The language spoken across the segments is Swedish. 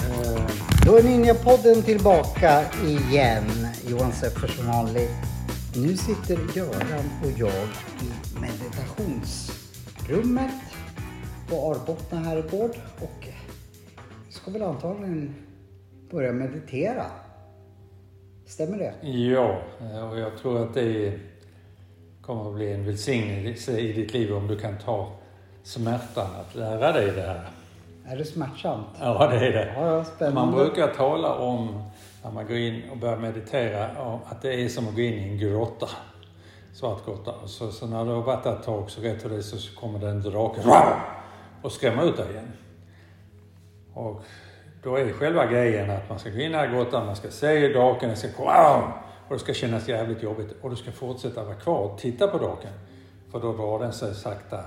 Eh, då är Ninjapodden tillbaka igen. Johan Seppers som vanligt. Nu sitter Göran och jag i meditationsrummet på Arbottna herrgård och ska väl antagligen börja meditera. Stämmer det? Ja, och jag tror att det kommer att bli en välsignelse i ditt liv om du kan ta smärtan att lära dig det här. Är det smärtsamt? Ja, det är det. Ja, ja. Man brukar tala om, när man går in och börjar meditera, om att det är som att gå in i en grotta. Svart grotta. Så, så när du har varit där ett tag så rätt för det så kommer det en drake och skrämmer ut dig igen. Och då är själva grejen att man ska gå in i grottan, man ska se draken, den ska komma och det ska kännas jävligt jobbigt och du ska fortsätta vara kvar och titta på draken. För då drar den sig sakta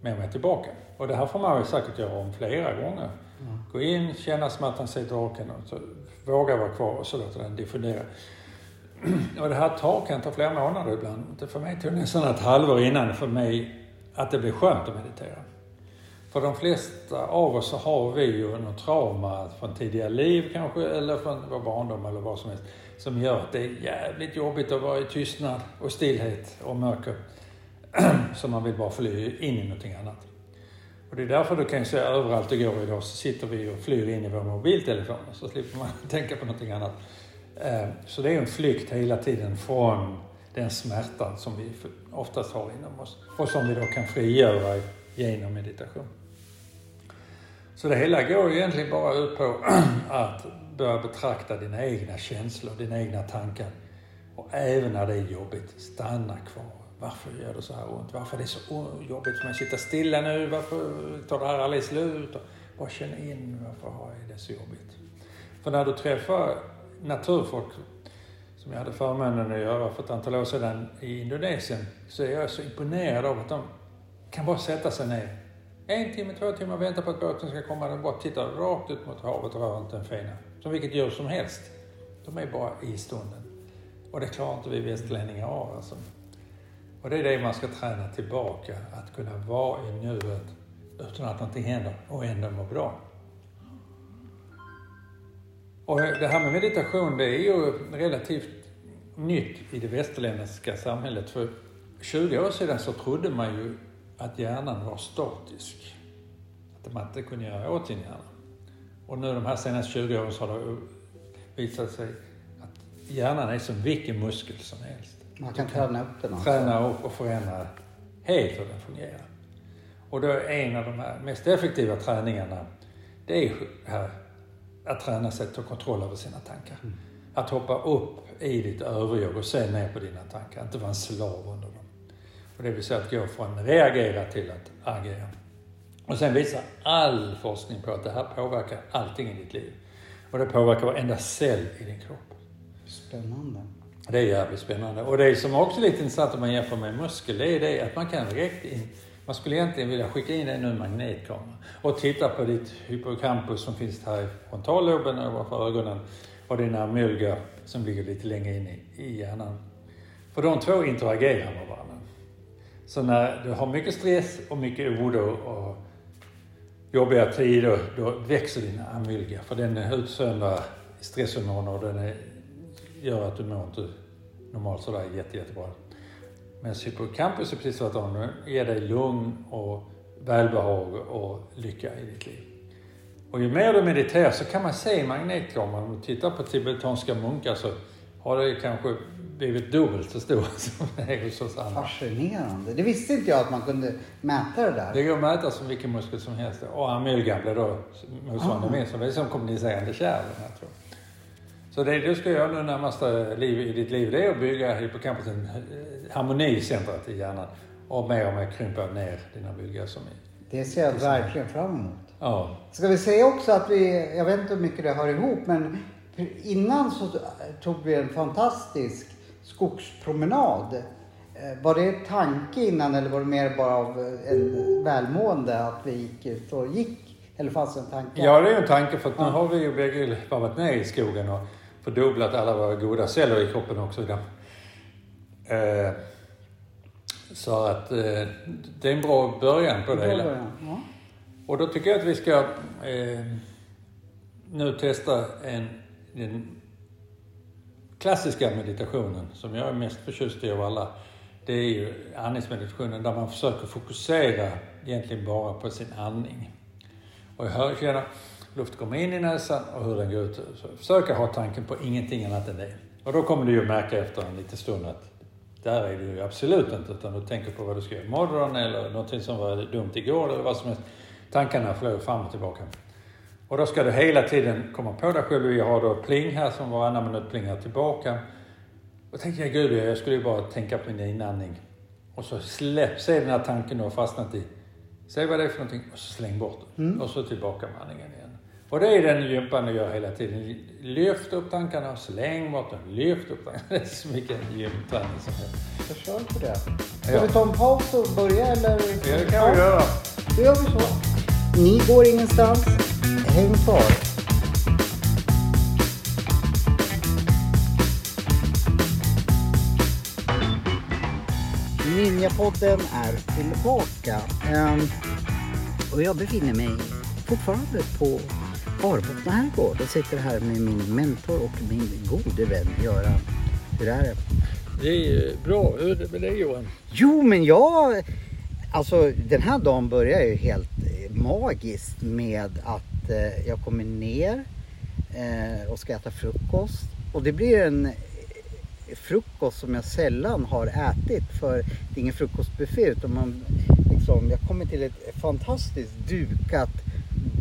med med tillbaka. Och det här får man väl säkert göra om flera gånger. Gå in, känna smärtan, se draken och så våga vara kvar och så låter den diffundera. Och det här tar, kan ta flera månader ibland. Det för mig tog det nästan ett halvår innan för mig att det blev skönt att meditera. För de flesta av oss så har vi ju något trauma från tidigare liv kanske, eller från vår barndom eller vad som helst, som gör att det är jävligt jobbigt att vara i tystnad och stillhet och mörker. Så man vill bara fly in i någonting annat. Och det är därför du kan se överallt du går idag så sitter vi och flyr in i vår mobiltelefon så slipper man tänka på någonting annat. Eh, så det är en flykt hela tiden från den smärtan som vi oftast har inom oss och som vi då kan frigöra genom meditation. Så det hela går ju egentligen bara ut på att börja betrakta dina egna känslor, dina egna tankar. Och även när det är jobbigt, stanna kvar. Varför gör det så här ont? Varför är det så jobbigt för mig sitta stilla nu? Varför tar det här aldrig slut? Bara känn in, varför har jag det så jobbigt? För när du träffar naturfolk, som jag hade förmånen att göra för ett antal år sedan i Indonesien, så är jag så imponerad av att de kan bara sätta sig ner en timme, två timmar, vänta på att båten ska komma. De bara tittar rakt ut mot havet och rör inte en fena. Som vilket djur som helst. De är bara i stunden. Och det klarar inte vi västlänningar av alltså. Och det är det man ska träna tillbaka. Att kunna vara i nuet utan att någonting händer och ändå må bra. Och det här med meditation, det är ju relativt nytt i det västerländska samhället. För 20 år sedan så trodde man ju att hjärnan var statisk. Att man inte kunde göra åt sin hjärna. Och nu de här senaste 20 åren så har det visat sig att hjärnan är som vilken muskel som helst. Man kan träna upp den alltså. Träna upp och förändra helt hur den fungerar. Och då är en av de här mest effektiva träningarna, det är här att träna sig att ta kontroll över sina tankar. Att hoppa upp i ditt överjag och se ner på dina tankar, inte vara en slav under dem. Och det vill säga att gå från reagera till att agera. Och sen visar all forskning på att det här påverkar allting i ditt liv. Och det påverkar varenda cell i din kropp. Spännande. Det är jävligt spännande. Och det som också är lite intressant om man jämför med muskel, det är det att man kan direkt in, man skulle egentligen vilja skicka in en nu magnetkamera och titta på ditt hippocampus som finns här i frontalloben ovanför ögonen och din amylga som ligger lite längre in i, i hjärnan. För de två interagerar med varandra. Så när du har mycket stress och mycket oro och jobbiga tider, då växer din amylga. För den utsöndrar stresshormoner och den är, gör att du mår inte normalt sådär jätte, jättebra. Men hippocampus är precis tvärtom. Den ger dig lugn och välbehag och lycka i ditt liv. Och ju mer du mediterar så kan man se i magnetkameran, om du tittar på tibetanska munkar så har det kanske blivit dubbelt så stor som är hos oss andra. Fascinerande. Det visste inte jag att man kunde mäta det där. Det går att mäta som vilken muskel som helst. Och amylgan blir då motsvarande min, som är som kommunicerande kärl. här två. Så det du ska göra nu närmaste liv, i ditt liv, det är att bygga hippocampusen, eh, harmonicentret i hjärnan. Och mer och mer krympa ner dina bylgar som är. Det ser jag verkligen fram emot. Ja. Ska vi säga också att vi, jag vet inte hur mycket det hör ihop, men innan så tog vi en fantastisk skogspromenad Eh, Var det tanke innan eller var det mer bara av eh, en välmående att vi gick ut och gick? Eller fanns det en tanke? Ja, det är ju en tanke för att nu har vi ju bägge varit med i skogen och fördubblat alla våra goda celler i kroppen också. Eh, så att eh, det är en bra början på det hela. Ja. Och då tycker jag att vi ska eh, nu testa en, den klassiska meditationen som jag är mest förtjust i av alla. Det är ju andningsmeditationen där man försöker fokusera egentligen bara på sin andning. Och jag hör, känner luft kommer in i näsan och hur den går ut. Så försöka ha tanken på ingenting annat än det. Och då kommer du ju märka efter en liten stund att där är du ju absolut inte utan du tänker på vad du ska göra imorgon eller någonting som var dumt igår eller vad som helst. Tankarna flög fram och tillbaka. Och då ska du hela tiden komma på dig själv. Jag har då pling här som varannan minut plingar tillbaka. Och tänker jag, gud jag skulle ju bara tänka på min inandning. Och så släpp, se den här tanken du har fastnat i. Säg vad det är för någonting och så släng bort den. Och så tillbaka med andningen igen. Och det är den gympan du gör hela tiden. Lyft upp tankarna och släng bort dem. Lyft upp tankarna. Det är så mycket gymträning som helst. Jag kör på det. Ska Ja. vi ta en paus och börja eller? Ja, det kan vi göra. Då gör vi så. Ni går ingenstans. Häng kvar. Ninjapodden är tillbaka. Ehm, och jag befinner mig fortfarande på Arbottna herrgård och sitter här med min mentor och min gode vän Göran. Hur är det? Det är bra. Hur är det med dig Johan? Jo, men jag... Alltså den här dagen börjar ju helt magiskt med att eh, jag kommer ner eh, och ska äta frukost. Och det blir en eh, frukost som jag sällan har ätit för det är ingen frukostbuffé utan man liksom, jag kommer till ett fantastiskt dukat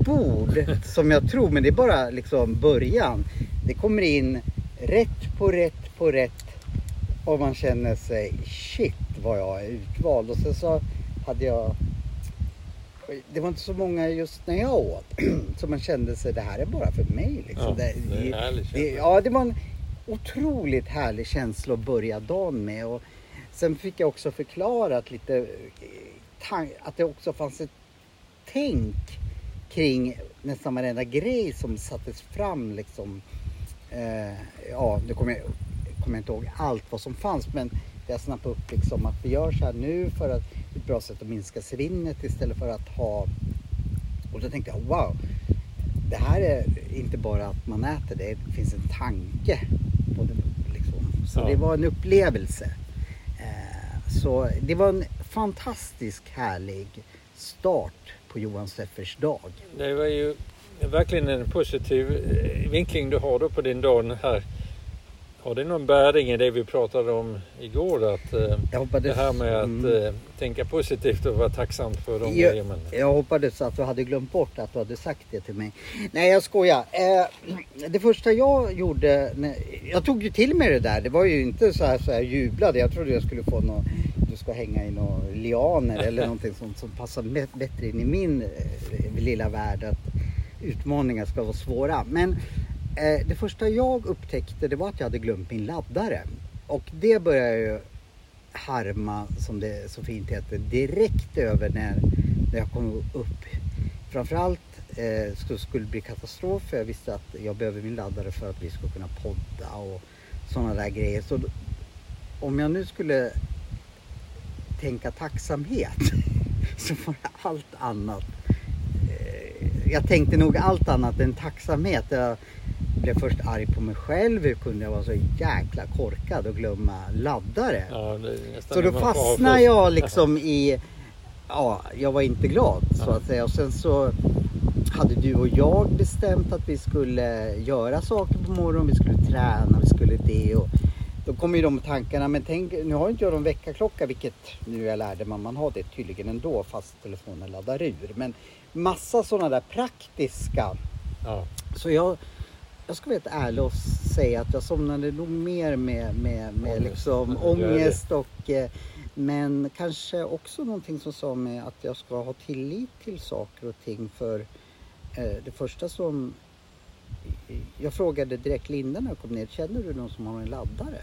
bord som jag tror, men det är bara liksom början. Det kommer in rätt på rätt på rätt och man känner sig shit vad jag är utvald. Och sen så hade jag det var inte så många just när jag åt. Så man kände sig, det här är bara för mig. Liksom. Ja, det är en härlig det, ja, det var en otroligt härlig känsla att börja dagen med. Och sen fick jag också förklarat lite, eh, att det också fanns ett tänk kring nästan varenda grej som sattes fram. Liksom. Eh, ja, nu kommer jag, kommer jag inte ihåg allt vad som fanns men jag snappade upp liksom att vi gör så här nu för att det är ett bra sätt att minska svinnet istället för att ha... Och då tänkte jag wow, det här är inte bara att man äter, det finns en tanke. på det, liksom. Så Ja. det var en upplevelse. Eh, så det var en fantastisk härlig start på Johan Steffers dag. Det var ju verkligen en positiv eh, vinkling du har då på din dag här. Har det någon bäring i det vi pratade om igår? Att, eh, Jag hoppades, det här med att Mm. eh, tänka positivt och vara tacksam för de Ja. grejerna. Jag hoppades att du hade glömt bort att du hade sagt det till mig. Nej, jag skojar. Eh, det första jag gjorde, jag tog ju till mig det där. Det var ju inte så här så jag jublade. Jag trodde jag skulle få något, du ska hänga i några lianer eller någonting sånt som passar bättre in i min eh, lilla värld. Att utmaningar ska vara svåra. Men Eh, det första jag upptäckte det var att jag hade glömt min laddare. Och det började jag ju harma, som det så fint heter, direkt över när, när jag kom upp. Framförallt eh, skulle det bli katastrof för jag visste att jag behöver min laddare för att vi ska kunna podda och sådana där grejer. Så om jag nu skulle tänka tacksamhet så var det allt annat. Eh, jag tänkte nog allt annat än tacksamhet. Jag blev först arg på mig själv. Hur kunde jag vara så jäkla korkad och glömma laddare? Ja, Så då fastnade jag liksom i, ja, jag var inte glad så att säga. Och sen så hade du och jag bestämt att vi skulle göra saker på morgonen. Vi skulle träna, vi skulle det. Och då kommer ju de tankarna, men tänk, nu har inte jag någon väckarklocka, vilket nu jag lärde mig, man har det tydligen ändå fast telefonen laddar ur. Men massa sådana där praktiska Ja. så jag, jag ska vara helt ärlig och säga att jag somnade nog mer med, med, med Ångest. liksom ångest och eh, men kanske också någonting som sa mig att jag ska ha tillit till saker och ting för eh, det första som jag frågade direkt Linda när jag kom ner, känner du någon som har en laddare?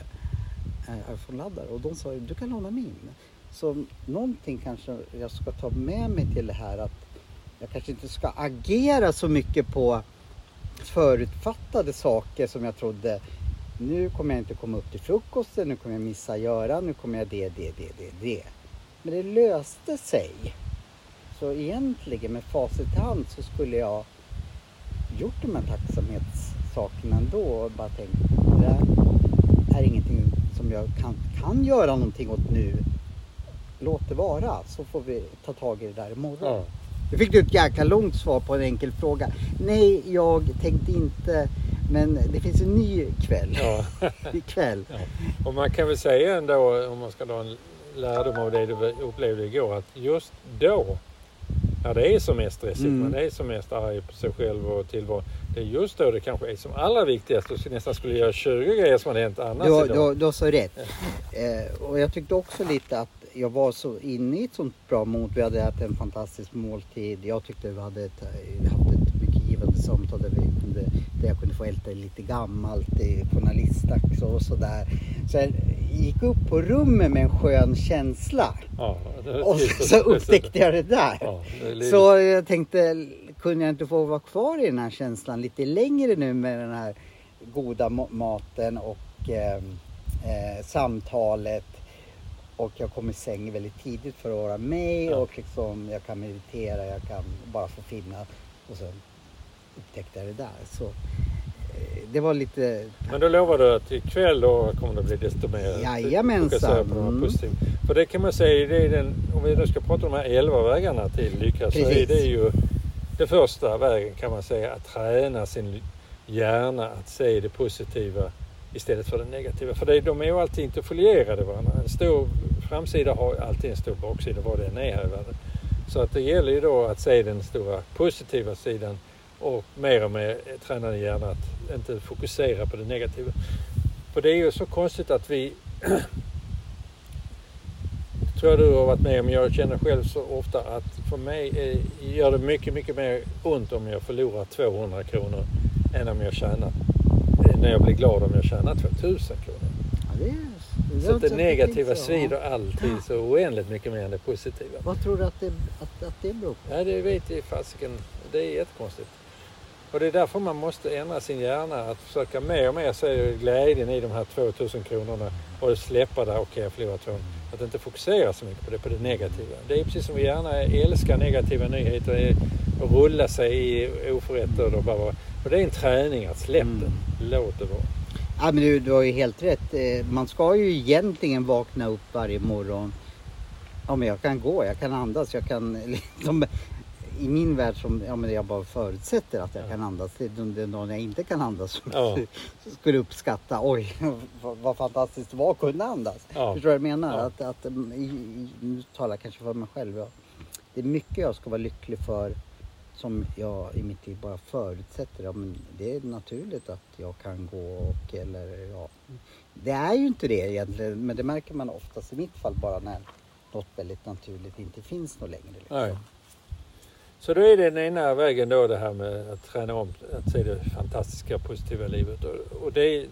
eh, iPhone-laddare och de sa du kan låna min. Så någonting kanske jag ska ta med mig till det här att jag kanske inte ska agera så mycket på förutfattade saker som jag trodde nu kommer jag inte komma upp till frukosten, nu kommer jag missa Göran, nu kommer jag det, det, det, det, det. Men det löste sig. Så egentligen med facit i hand så skulle jag gjort de här tacksamhetssakerna ändå och bara tänkt det är ingenting som jag kan, kan göra någonting åt nu. Låt det vara så får vi ta tag i det där imorgon. Ja. Nu fick du ett jäkla långt svar på en enkel fråga. Nej, jag tänkte inte men det finns en ny kväll. Ja. ikväll. Ja. Och man kan väl säga ändå, om man ska dra en lärdom av det du upplevde igår, att just då när det är som mest stressigt, mm. man är som mest arg på sig själv och tillvaron. Det är just då det kanske är som allra viktigast och nästan skulle göra 20 grejer som hade hänt annars du, idag. Du, har så rätt. Eh, och jag tyckte också lite att jag var så inne i ett sånt bra mod. Vi hade ätit en fantastisk måltid. Jag tyckte vi hade ett, haft ett mycket givande samtal där, vi kunde, där jag kunde få älta lite gammalt i journalistdags och sådär. Så jag gick upp på rummet med en skön känsla. Ja, och så upptäckte jag det där. Ja, det så jag tänkte, kunde jag inte få vara kvar i den här känslan lite längre nu med den här goda maten och eh, eh, samtalet och jag kom i säng väldigt tidigt för att vara med ja. och liksom jag kan meditera, jag kan bara få finnas och sen upptäckte jag det där. Så eh, det var lite... Men då lovar du att ikväll då kommer det bli desto mer Jajamensan. På mm. För det kan man säga, det är den, om vi nu ska prata om de här elva vägarna till lycka Precis. så är det ju den första vägen kan man säga att träna sin hjärna att se det positiva istället för det negativa. För det, de är ju alltid interfolierade varandra. En stor framsida har alltid en stor baksida vad det än är här i världen. Så att det gäller ju då att se den stora positiva sidan och mer och mer träna din hjärna att inte fokusera på det negativa. För det är ju så konstigt att vi tror jag du har varit med om. Jag känner själv så ofta att för mig är, gör det mycket, mycket mer ont om jag förlorar 200 kronor än om jag tjänar när jag blir glad om jag tjänar 2000 kronor. Ja, det är, det så att det negativa svider alltid så oändligt mycket mer än det positiva. Vad tror du att det, att, att det beror på? Ja, det vet jag fasiken. Det är jättekonstigt. Och det är därför man måste ändra sin hjärna. Att försöka mer och mer se glädjen i de här 2000 kronorna och släppa det, okej okay, jag förlorar 200. Att inte fokusera så mycket på det, på det negativa. Det är precis som vi gärna älskar negativa nyheter och rulla sig i oförrätter och bara och det är en träning att släppa mm. det. Låt det vara. Ja, men du, du har ju helt rätt. Eh, man ska ju egentligen vakna upp varje morgon. Ja, men jag kan gå, jag kan andas, jag kan... Liksom, I min värld som ja, men jag bara förutsätter att jag ja. kan andas. Den dagen jag inte kan andas ja. skulle uppskatta. Oj, vad fantastiskt det var att kunna andas. Ja. Förstår du vad jag menar? Att, att, nu talar jag kanske för mig själv. Ja. Det är mycket jag ska vara lycklig för som jag i mitt liv bara förutsätter. Ja, men det är naturligt att jag kan gå och eller ja. Det är ju inte det egentligen men det märker man oftast i mitt fall bara när något väldigt naturligt inte finns något längre. Liksom. Nej. Så då är det den ena vägen då det här med att träna om att se det fantastiska positiva livet. Och, och det,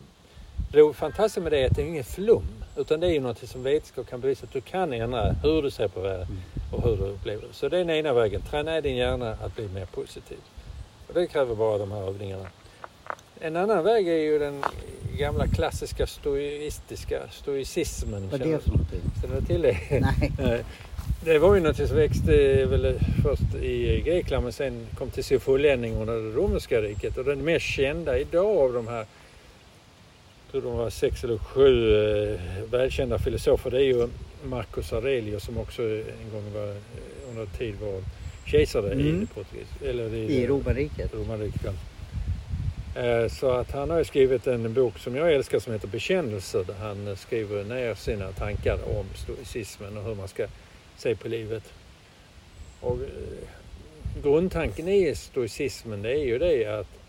det fantastiska med det är att det är ingen flum. Utan det är ju något som vetenskap kan bevisa att du kan ändra hur du ser på världen och hur du upplever det. Så det är den ena vägen. Träna din hjärna att bli mer positiv. Och det kräver bara de här övningarna. En annan väg är ju den gamla klassiska stoistiska stoicismen. Vad är det för någonting? Känner du till det? Nej. Det var ju något som växte väl först i Grekland men sen kom till sin fulländning under det romerska riket. Och den mer kända idag av de här tror de var sex eller sju eh, välkända filosofer. Det är ju Marcus Aurelius som också en gång var, eh, under tid var kejsare mm. i Portugis, eller i, I romarriket. romarriket eh, Så att han har skrivit en bok som jag älskar som heter Bekännelser där han skriver ner sina tankar om stoicismen och hur man ska se på livet. Och grundtanken i stoicismen det är ju det att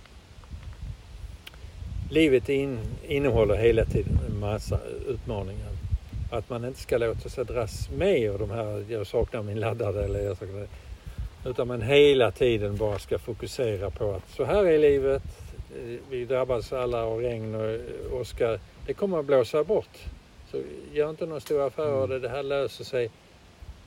livet in, innehåller hela tiden en massa utmaningar. Att man inte ska låta sig dras med av de här, jag saknar min laddare eller jag saknar Utan man hela tiden bara ska fokusera på att så här är livet. Eh, vi drabbas alla av regn och eh, åska. Det kommer att blåsa bort. Så gör inte några stora affärer av det, det här löser sig.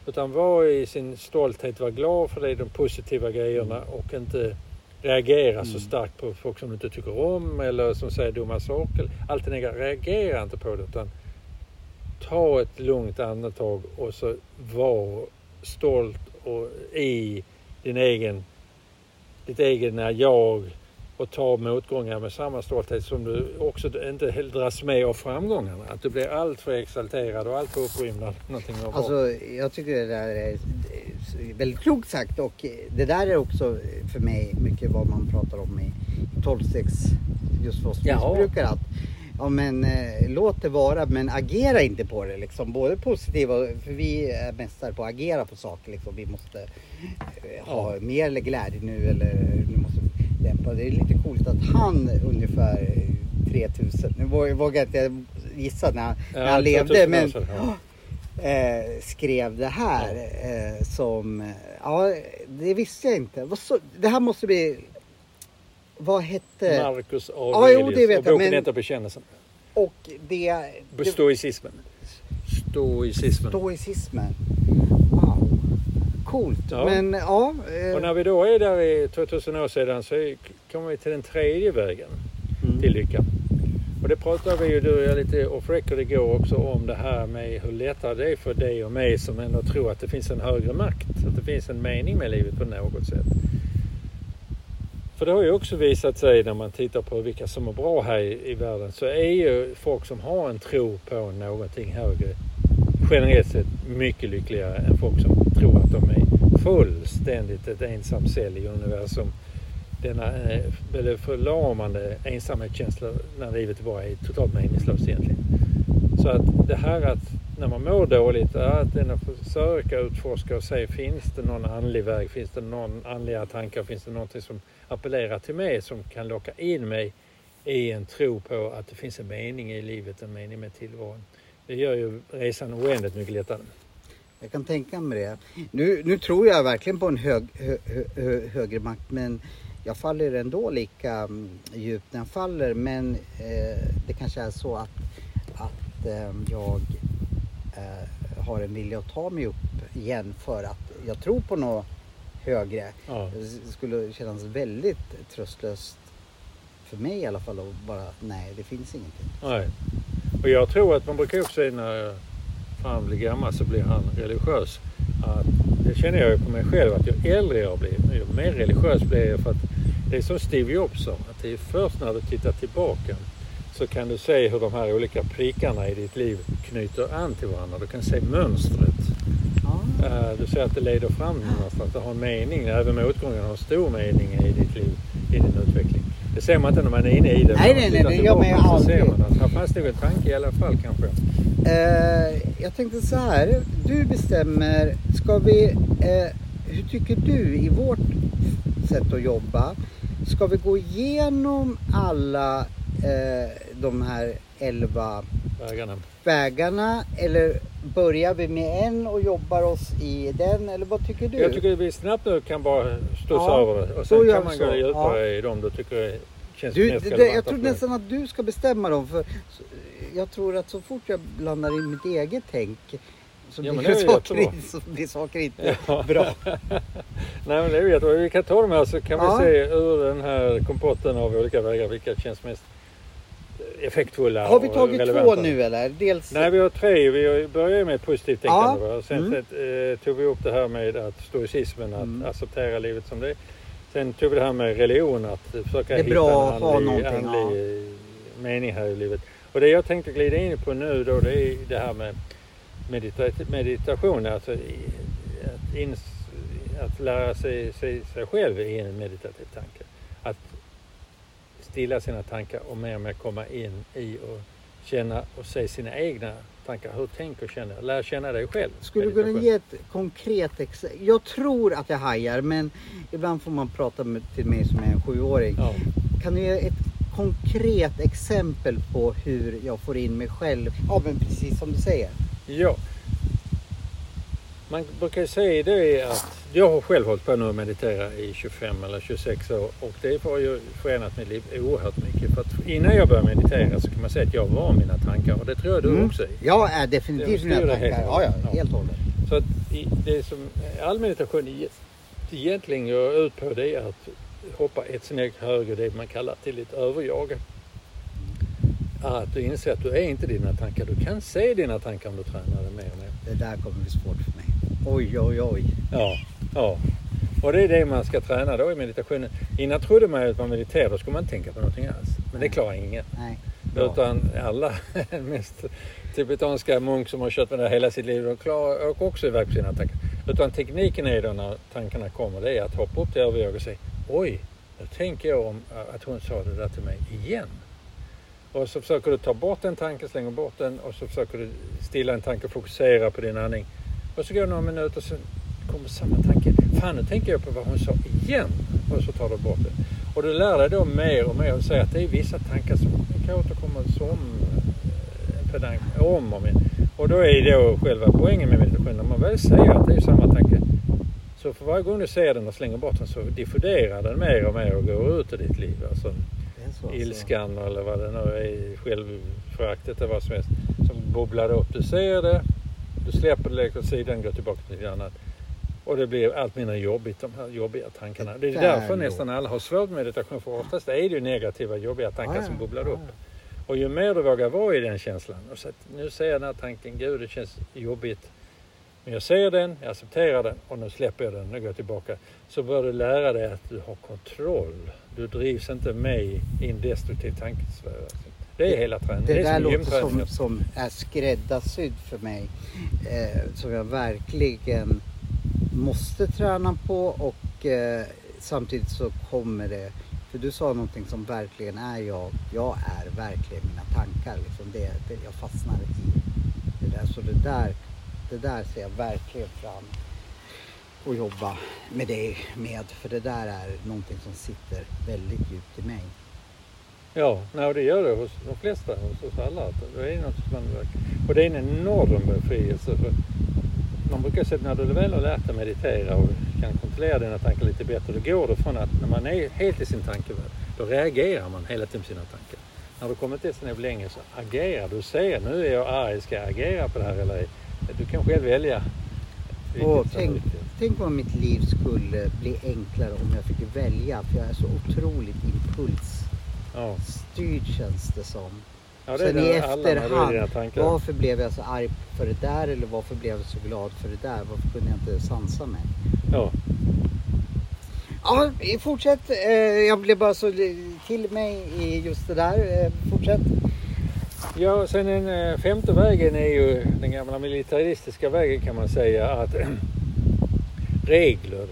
Utan var i sin stolthet, var glad för det, de positiva grejerna och inte reagera så starkt på folk som du inte tycker om eller som säger dumma saker. Allt det negativa, reagera inte på det utan ta ett lugnt andetag och så var stolt och i din egen, ditt egna jag och ta motgångar med samma stolthet som du också inte helt dras med av framgångarna. Att du blir alltför exalterad och alltför upprymd någonting. Alltså, jag tycker det där är väldigt klokt sagt och det där är också för mig mycket vad man pratar om i 12-6 just för oss missbrukare. Att, ja men eh, låt det vara men agera inte på det liksom. Både positiva, för vi är mästare på att agera på saker liksom. Vi måste eh, ha Ja. mer eller glädje nu eller nu måste dämpa. Det är lite coolt att han ungefär 3000, nu vågar jag inte gissa när, han- när han levde 2000 år men sedan, ja. eh, skrev det här eh, som, ja det visste jag inte. Vad så, det här måste bli, vad hette, Marcus Ja, jo, Aurelius det vet och jag, boken men- heter Bekännelsen. och det, det Stoicismen. Stoicismen. stoicismen. Wow, coolt. Ja. Men ja, eh, Och när vi då är där i 2000 år sedan så kommer vi till den tredje vägen mm, till lycka. Och det pratade vi ju du och jag lite off record igår också om det här med hur lättare det är för dig och mig som ändå tror att det finns en högre makt. Att det finns en mening med livet på något sätt. För det har ju också visat sig när man tittar på vilka som är bra här i, i världen så är ju folk som har en tro på någonting högre generellt sett mycket lyckligare än folk som tror fullständigt ett ensam cell i universum. Denna eh, väldigt förlamande ensamhetskänsla när livet bara är totalt meningslöst egentligen. Så att det här att när man mår dåligt, att ändå att försöka utforska och se finns det någon andlig väg, finns det någon andliga tankar, finns det någonting som appellerar till mig som kan locka in mig i en tro på att det finns en mening i livet, en mening med tillvaron. Det gör ju resan oändligt mycket lättare jag kan tänka mig det. Nu, nu tror jag verkligen på en hög, hö, hö, hö, högre makt men jag faller ändå lika mm, djupt när jag faller men eh, det kanske är så att, att eh, jag eh, har en vilja att ta mig upp igen för att jag tror på något högre. Ja. Det skulle kännas väldigt tröstlöst för mig i alla fall att bara, nej det finns ingenting. Nej. Och jag tror att man brukar också säga när fan blir gammal så blir han religiös. Att, det känner jag ju på mig själv att ju äldre jag blir, ju mer religiös blir jag för att det är som Steve Jobs sa, att det är först när du tittar tillbaka så kan du se hur de här olika prickarna i ditt liv knyter an till varandra. Du kan se mönstret. Ja. Eh, Du ser att det leder fram någonstans, det har en mening. Även motgången har stor mening i ditt liv, i din utveckling. Det ser man inte när man är inne i det. Nej, nej, nej, det gör man ju ser aldrig. man att här fanns nog en tanke i alla fall kanske. Eh, jag tänkte så här, du bestämmer, ska vi, eh, hur tycker du i vårt sätt att jobba? Ska vi gå igenom alla eh, de här elva Vägarna. vägarna eller börjar vi med en och jobbar oss i den eller vad tycker du? Jag tycker att vi snabbt nu kan bara studsa Ja, över det och sen kan man så. gå djupare Ja. i dem du tycker känns du, mest det, jag tror nästan att du ska bestämma dem för jag tror att så fort jag blandar in mitt eget tänk så Ja, blir, det saker, jättebra. så blir saker inte Ja. bra. Nej men det är jättebra. Vi kan ta dem här så kan Ja. vi se ur den här kompotten av olika vägar vilka känns mest effektfulla Har vi tagit relevanta. två nu eller? Dels... Nej vi har tre. Vi börjar med positivt tänkande. Ja. Sen Mm. eh, tog vi upp det här med att stoicismen, att Mm. acceptera livet som det är. Sen tog vi det här med religion, att försöka hitta bra en att ha andlig, någonting, andlig mening här i livet. Och det jag tänkte glida in på nu då det är det här med medita- meditation. Alltså att, att lära sig, sig, sig själv i en meditativ tanke. Att stilla sina tankar och mer och mer komma in i och känna och se sina egna tankar. Hur tänker och känner? Lär känna dig själv. Skulle du kunna ge ett konkret exempel? Jag tror att jag hajar men ibland får man prata med, till mig som är en sjuåring. Ja. Kan du ge ett konkret exempel på hur jag får in mig själv? Ja men precis som du säger. ja. Man brukar ju säga det att jag har själv hållit på nu att meditera i 25 eller 26 år och det har ju förändrat mitt liv oerhört mycket. För att innan jag började meditera så kan man säga att jag var mina tankar och det tror jag du Mm. också är. Jag är definitivt mina tankar. Ja, ja, helt och hållet. Så att det som all meditation egentligen går ut på det är att hoppa ett steg högre, det man kallar till ett överjag. Att du inser att du är inte dina tankar. Du kan se dina tankar om du tränar det mer och mer. Det där kommer bli svårt för mig. Oj, oj, oj. Ja, ja. Och det är det man ska träna då i meditationen. Innan trodde man ju att man mediterade, då skulle man tänka på någonting alls. Men det klarar ingen. Nej. Bra. Utan alla mest tibetanska munk som har kört med det hela sitt liv, de klarar åker också iväg på sina tankar. Utan tekniken är då när tankarna kommer, det är att hoppa upp till överjag och säga oj, nu tänker jag om att hon sa det där till mig igen. Och så försöker du ta bort en tanke, slänger bort den och så försöker du stilla en tanke och fokusera på din andning. Och så går det några minuter och så kommer samma tanke. Fan, nu tänker jag på vad hon sa igen. Och så tar du bort det. Och du lär dig då mer och mer och säger att det är vissa tankar som kan återkomma som eh, pedant om och om igen. Och då är då själva poängen med meditation, när man väl säger att det är samma tanke, så för varje gång du ser den och slänger bort den så diffunderar den mer och mer och går ut i ditt liv. Alltså så, ilskan eller vad det nu är, självföraktet eller vad som helst, som bubblar upp. Du ser det, du släpper det, lägger åt sidan, går tillbaka till något annat. Och det blir allt mindre jobbigt, de här jobbiga tankarna. Det är Där därför nästan alla har svårt med meditation, för oftast är det ju negativa, jobbiga tankar som bubblar upp. Och ju mer du vågar vara i den känslan, och så att nu ser jag den här tanken, gud det känns jobbigt. Men jag ser den, jag accepterar den och nu släpper jag den, nu går jag tillbaka. Så bör du lära dig att du har kontroll. Du drivs inte med i en destruktiv tankesfär. Det är hela träningen. Det är där som låter som, som är skräddarsydd för mig. Eh, som jag verkligen måste träna på och eh, samtidigt så kommer det. För du sa någonting som verkligen är jag. Jag är verkligen mina tankar. Liksom det, det, jag fastnar i det där. Så det där, det där ser jag verkligen fram att jobba med dig med. För det där är någonting som sitter väldigt djupt i mig. Ja, nej, det gör det hos de flesta, hos oss alla. Det är något som man, och det är en enorm befrielse. För man brukar säga att när du väl har lärt dig meditera och kan kontrollera dina tankar lite bättre, då går det från att när man är helt i sin tankevärld, då reagerar man hela tiden på sina tankar. När du kommit ett snäpp längre så agerar du. Ser, nu är jag arg, ska jag agera på det här eller ej? Du kan själv välja. är tänk, tänk om mitt liv skulle bli enklare om jag fick välja. För jag är så otroligt impulsstyrd Ja, känns det som. ja det Sen i efterhand, varför blev jag så arg för det där eller varför blev jag så glad för det där? Varför kunde jag inte sansa mig? Ja. Ja, fortsätt. Eh, Jag blev bara så till mig i just det där. Eh, Fortsätt. Ja, sen den eh, femte vägen är ju den gamla militaristiska vägen kan man säga att regler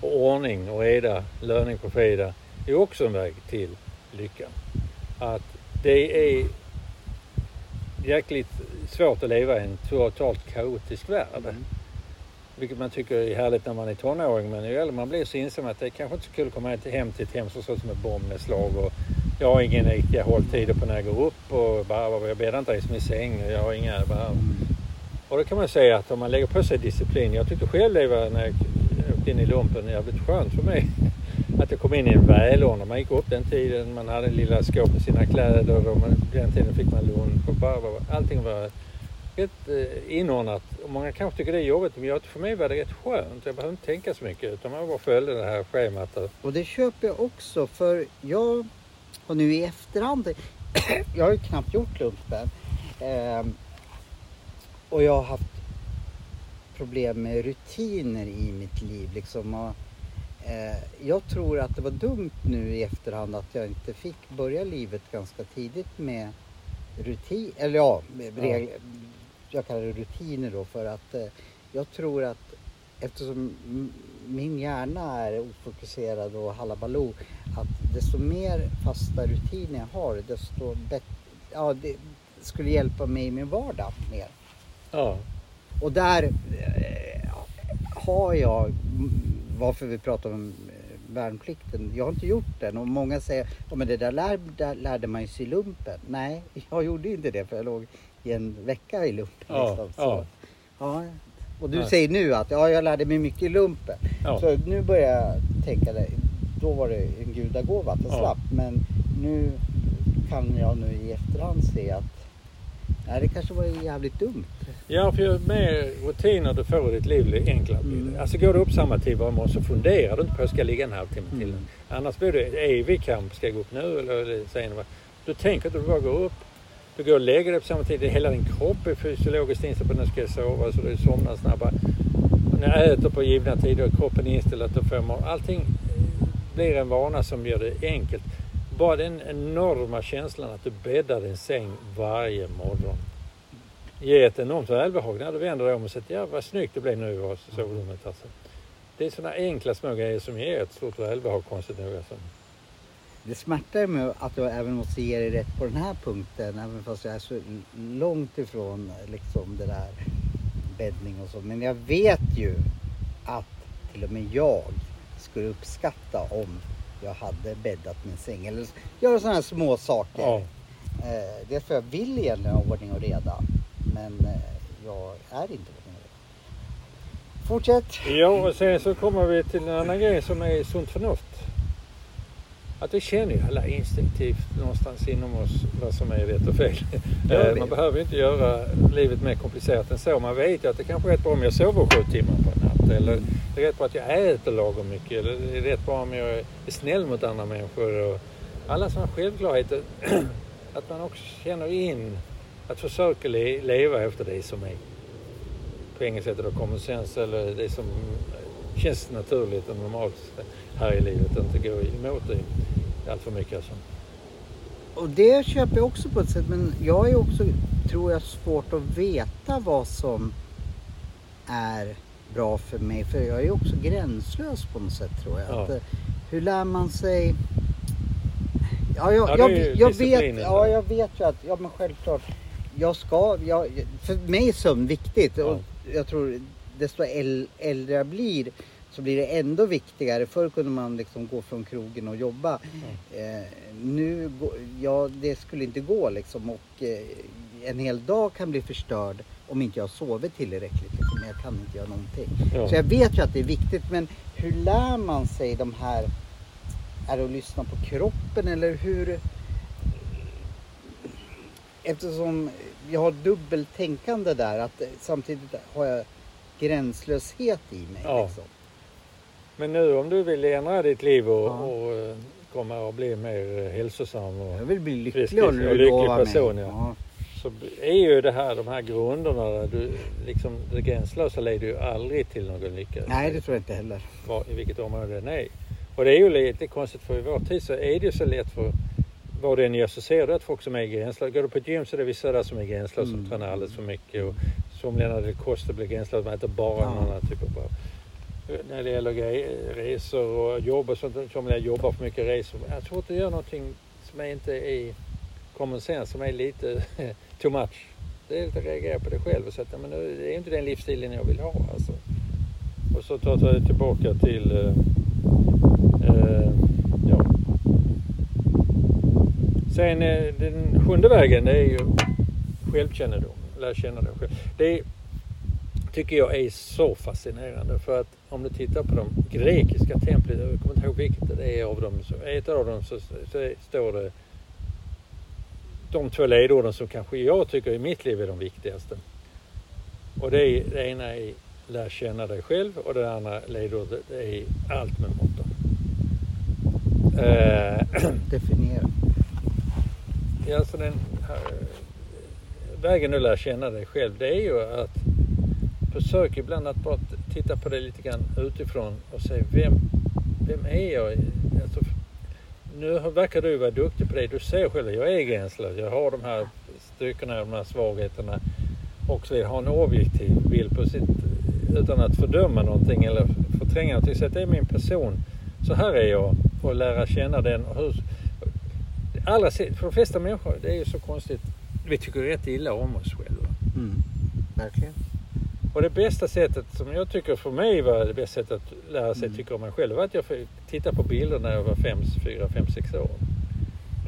och ordning och reda, löning på fredag är också en väg till lycka. Att det är jäkligt svårt att leva i en totalt kaotisk värld. Vilket man tycker är härligt när man är tonåring men ju äldre man blir så inser man att det är kanske inte så kul att komma hem till ett hem som ser ut som ett bombnedslag och jag har inga riktiga hålltider på när jag går upp och bara, jag bäddar inte ens min säng och jag har inga bara, och då kan man säga att om man lägger på sig disciplin. Jag tyckte själv det var när jag åkte in i lumpen jävligt skönt för mig. Att jag kom in i en välordnad. Man gick upp den tiden, man hade en lilla skåp med sina kläder och man, den tiden fick man lunch och bara, allting var rätt eh, inordnat. Och många kanske tycker det är jobbigt men jag, för mig var det rätt skönt. Jag behövde inte tänka så mycket utan man bara följde det här schemat. Och, det köper jag också för jag har nu i efterhand, jag har ju knappt gjort lumpen. Eh, och jag har haft problem med rutiner i mitt liv. Liksom. Och, jag tror att det var dumt nu i efterhand att jag inte fick börja livet ganska tidigt med rutin, eller ja, med Ja. regler, jag kallar det rutiner då för att eh, jag tror att eftersom min hjärna är ofokuserad och halabaloo att desto mer fasta rutiner jag har desto bättre, ja det skulle hjälpa mig i min vardag mer. ja, Och där eh, har jag, varför vi pratar om eh, värnplikten, jag har inte gjort den och många säger ja men det där, lär, där lärde man ju sig i lumpen. Nej, jag gjorde inte det för jag låg i en vecka i lumpen. Ja, liksom. Så, ja. ja. Och du Nej. säger nu att ja, jag lärde mig mycket i lumpen. Ja. Så nu börjar jag tänka det. Då var det en gudagåva att jag Ja. slapp. Men nu kan jag nu i efterhand se att nej, det kanske var jävligt dumt. Ja, för ju mer rutiner du får i ditt liv, det enklare blir Mm. det. Alltså går du upp samma tid varje morgon så funderar du inte på att jag ska ligga en halvtimme till. Mm. Annars blir det evig kamp. Ska jag gå upp nu eller senare? Du tänker att du bara går upp. Du går och lägger dig på samma tid. Hela din kropp är fysiologiskt inställd på att nu ska sova så du somnar snabbare. Och när jag äter på givna tider och kroppen är inställd att du får. Allting blir en vana som gör det enkelt. Bara den enorma känslan att du bäddar din säng varje morgon ger ett enormt välbehag när du vänder dig om och säger ja vad snyggt det blev nu i sovrummet. Alltså. Det är sådana enkla små grejer som ger ett stort välbehag konstigt nog. Alltså. Det smärtar mig att jag även måste ge dig rätt på den här punkten. Även fast jag är så långt ifrån liksom det där bäddning och så. Men jag vet ju att till och med jag skulle uppskatta om jag hade bäddat min säng. Eller göra sådana här små saker. Ja. Eh, det är för jag vill egentligen ha ordning och reda. Men eh, jag är inte ordning och reda. Fortsätt. ja, och sen så kommer vi till en annan grej som är sunt förnuft. Att vi känner ju alla instinktivt någonstans inom oss vad som är rätt och fel. Eh? Man behöver ju inte göra livet mer komplicerat än så. Man vet ju att det kanske är rätt bra om jag sover sju timmar på en natt. Eller det är rätt bra att jag äter lagom mycket. Eller det är rätt bra om jag är snäll mot andra människor. Och alla sådana självklarheter. Att man också känner in att försöka le- leva efter det som är på engelska heter det common sense eller det som känns naturligt och normalt här i livet. och Inte gå emot det allt för mycket. Alltså. Och det köper jag också på ett sätt. Men jag är också, tror jag, svårt att veta vad som är bra för mig. För jag är också gränslös på något sätt tror jag. Ja. Att, eh, hur lär man sig? Ja, jag, Ja, det är ju jag, jag, vet, ja, jag vet ju att, ja men självklart. Jag ska, jag, för mig är sömn viktigt. Och jag tror desto äl- äldre jag blir så blir det ändå viktigare. Förr kunde man liksom gå från krogen och jobba. Mm. Eh, nu, ja det skulle inte gå liksom och eh, en hel dag kan bli förstörd om inte jag sover tillräckligt. Liksom. Jag kan inte göra någonting. Ja. Så jag vet ju att det är viktigt men hur lär man sig de här, är det att lyssna på kroppen eller hur? Eftersom jag har dubbeltänkande där att samtidigt har jag gränslöshet i mig. Ja. Liksom. Men nu om du vill ändra ditt liv och, Ja. och eh, komma och bli mer eh, hälsosam och, Jag vill bli Frisk lycklig och och nu lycklig mig. person, ja. så är ju det här, de här grunderna, där du, liksom, det gränslösa leder ju aldrig till någon lycka. Nej det tror jag inte heller. var, i vilket område den är. Och det är ju lite konstigt för i vår tid så är det ju så lätt för vad det än gör så ser du att folk som är gränslösa. Går du på ett gym så är det vissa där som är gränslösa som Mm. tränar alldeles för mycket. Och somliga när det kostar blir gränslösa, man äter bara Ja. någon annan typ av. När det gäller resor och jobb och sånt, som jag jobbar för mycket resor. Jag tror att du gör någonting som är inte är common sense, som är lite too much. Det är lite att reagera på det själv och säga att men det är inte den livsstilen jag vill ha. Alltså. Och så tar jag tillbaka till eh, eh, ja. Sen eh, den sjunde vägen det är ju självkännedom. Lär känna dig själv. Det tycker jag är så fascinerande för att om du tittar på de grekiska templen, jag kommer inte ihåg vilket det är av dem, så ett av dem så, så står det de två ledorden som kanske jag tycker i mitt liv är de viktigaste. Och det, är, det ena är lär känna dig själv och det andra ledordet är allt med måtta. Eh, Definiera. Ja, alltså den här, vägen du lär känna dig själv det är ju att försök ibland att bara titta på det lite grann utifrån och se vem, vem är jag? Alltså, nu verkar du vara duktig på det. Du ser själv att jag är gränslös. Jag har de här styrkorna, de här svagheterna och så vidare. Ha en objektiv bild på sitt utan att fördöma någonting eller förtränga någonting. Så att det är min person. Så här är jag och lära känna den. Och hur, allra för de flesta människor, det är ju så konstigt. Vi tycker rätt illa om oss själva. Mm. Verkligen. Och det bästa sättet som jag tycker för mig var det bästa sättet att lära sig Mm. tycka om mig själv var att jag fick titta på bilder när jag var 5, 4, 5, 6 år.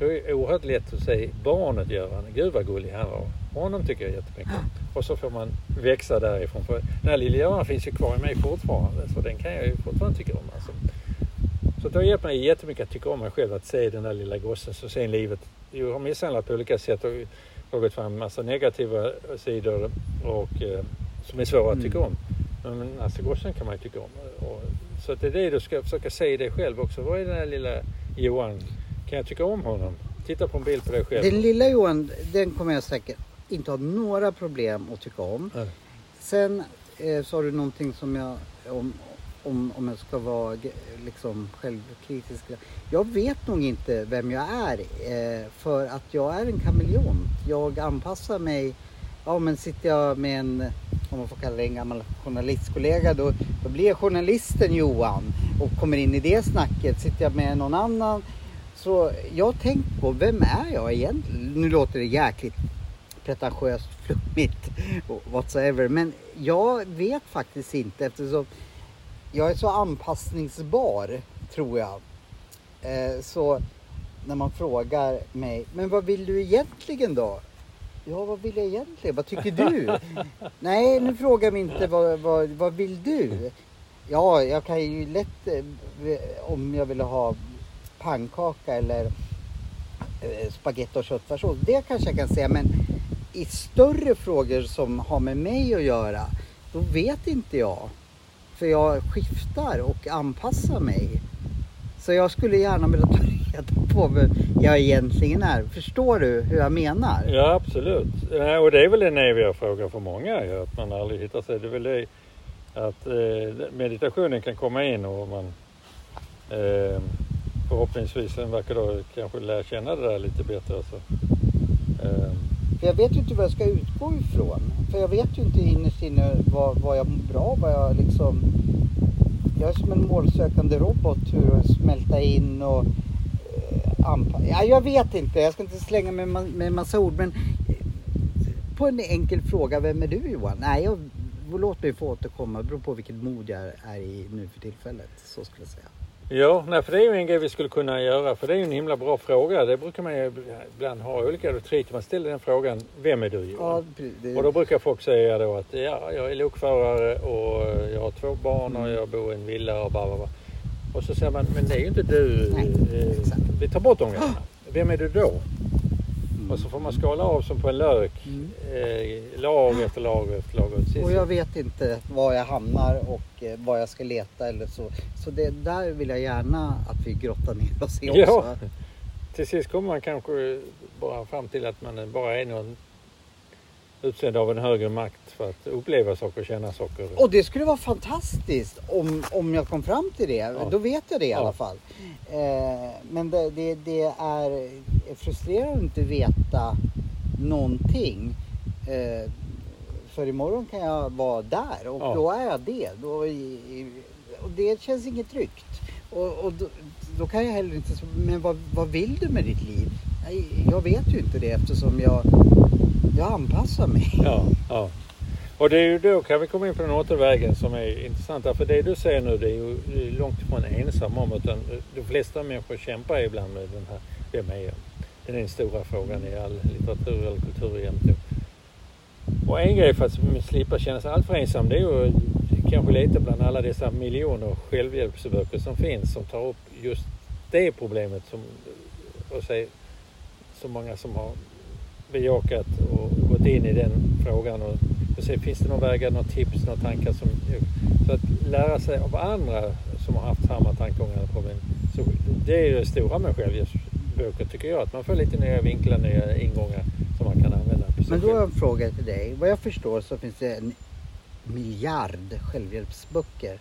då är det oerhört lätt att se barnet göra. Gud vad gullig han var. Honom tycker jag jättemycket om. Och så får man växa därifrån. För den här lilla Göran finns ju kvar i mig fortfarande. Så den kan jag ju fortfarande tycka om. Alltså. Så det har hjälpt mig jättemycket att tycka om mig själv. Att se den där lilla gossen. Så sen livet. Jag har misshandlat på olika sätt och tagit fram en massa negativa sidor. Och, eh, som är svåra att tycka om. Men alltså gossen kan man ju tycka om. Och, så att det är det du ska försöka se dig själv också. Vad är den här lilla Johan? Kan jag tycka om honom? Titta på en bild på dig själv. Den lilla Johan, den kommer jag säkert inte ha några problem att tycka om. Ja. Sen eh, sa du någonting som jag, om, om, om jag ska vara liksom självkritisk. Jag vet nog inte vem jag är eh, för att jag är en kameleont. Jag anpassar mig. Ja men sitter jag med en, om man får kalla det en gammal journalistkollega då, då blir jag journalisten Johan och kommer in i det snacket. Sitter jag med någon annan så jag har tänkt på, vem är jag egentligen? Nu låter det jäkligt pretentiöst, flummigt och whatsoever. Men jag vet faktiskt inte eftersom jag är så anpassningsbar, tror jag. Eh, så när man frågar mig, men vad vill du egentligen då? Ja, vad vill jag egentligen? Vad tycker du? Nej, nu frågar mig inte vad, vad, vad vill du? Ja, jag kan ju lätt eh, om jag vill ha pannkaka eller eh, spagetti och köttfärssås. Det kanske jag kan säga, men i större frågor som har med mig att göra, då vet inte jag. För jag skiftar och anpassar mig. Så jag skulle gärna vilja ta reda på vem jag egentligen är. Förstår du hur jag menar? Ja, absolut. Ja, Och det är väl en eviga fråga för många, ju, att man aldrig hittar sig. Det är väl det att eh, meditationen kan komma in och man eh, förhoppningsvis en vacker dag kanske lär känna det där lite bättre. Alltså. Eh, För jag vet ju inte vad jag ska utgå ifrån. För jag vet ju inte innerst inne vad, vad jag mår bra, vad jag liksom... Jag är som en målsökande robot hur att smälta in och eh, anpassa. Ja, jag vet inte, jag ska inte slänga mig med, med massa ord men eh, på en enkel fråga, vem är du Johan? Nej, jag, låt mig få återkomma, det beror på vilket mod jag är i nu för tillfället. Så skulle jag säga. Ja, nej, för det är ju en grej vi skulle kunna göra. För det är ju en himla bra fråga. Det brukar man ju ibland ha olika retreat. Man ställer den frågan, vem är du Johan? Ja, det, Och då brukar folk säga då att ja, jag är lokförare och jag har två barn och jag bor i en villa och bara, bara. Och så säger man, men det är ju inte du. Nej, Eh. Vi tar bort de grejerna. Vem är du då? Mm. Och så får man skala av som på en lök. Mm. Eh, lag efter lag efter lag. Och till sist- Och jag vet inte var jag hamnar och eh, var jag ska leta eller så. Så det där vill jag gärna att vi grottar ner oss i också. Ja. Till sist kommer man kanske bara fram till att man bara är någon utsänd av en högre makt för att uppleva saker och känna saker. Och det skulle vara fantastiskt om, om jag kom fram till det. Då vet jag det i Ja. alla fall. Eh, men det, det, det är frustrerande att inte veta någonting. Eh, för imorgon kan jag vara där och Ja. då är jag det. Då, och det känns inget tryggt. Och, och då, då kan jag heller inte... Men vad, vad vill du med ditt liv? Jag, jag vet ju inte det eftersom jag, jag anpassar mig. Ja, ja. Och det är ju då kan vi komma in på den återvägen som är intressant. För det du säger nu det är ju långt ifrån ensam om. Utan de flesta människor kämpar ibland med den här, vem är jag? Det är den stora frågan i all litteratur eller kultur egentligen. Och en grej för att slippa känna sig alltför ensam det är ju kanske lite bland alla dessa miljoner självhjälpsböcker som finns som tar upp just det problemet som och se så många som har bejakat och gått in i den frågan och, och se finns det några vägar, några tips, några tankar som så att lära sig av andra som har haft samma tankegångar eller problem. Så det är ju det stora med självhjälpsböcker tycker jag, att man får lite nya vinklar, nya ingångar som man kan använda. på sig Men då har jag en fråga till dig. Vad jag förstår så finns det en miljard självhjälpsböcker.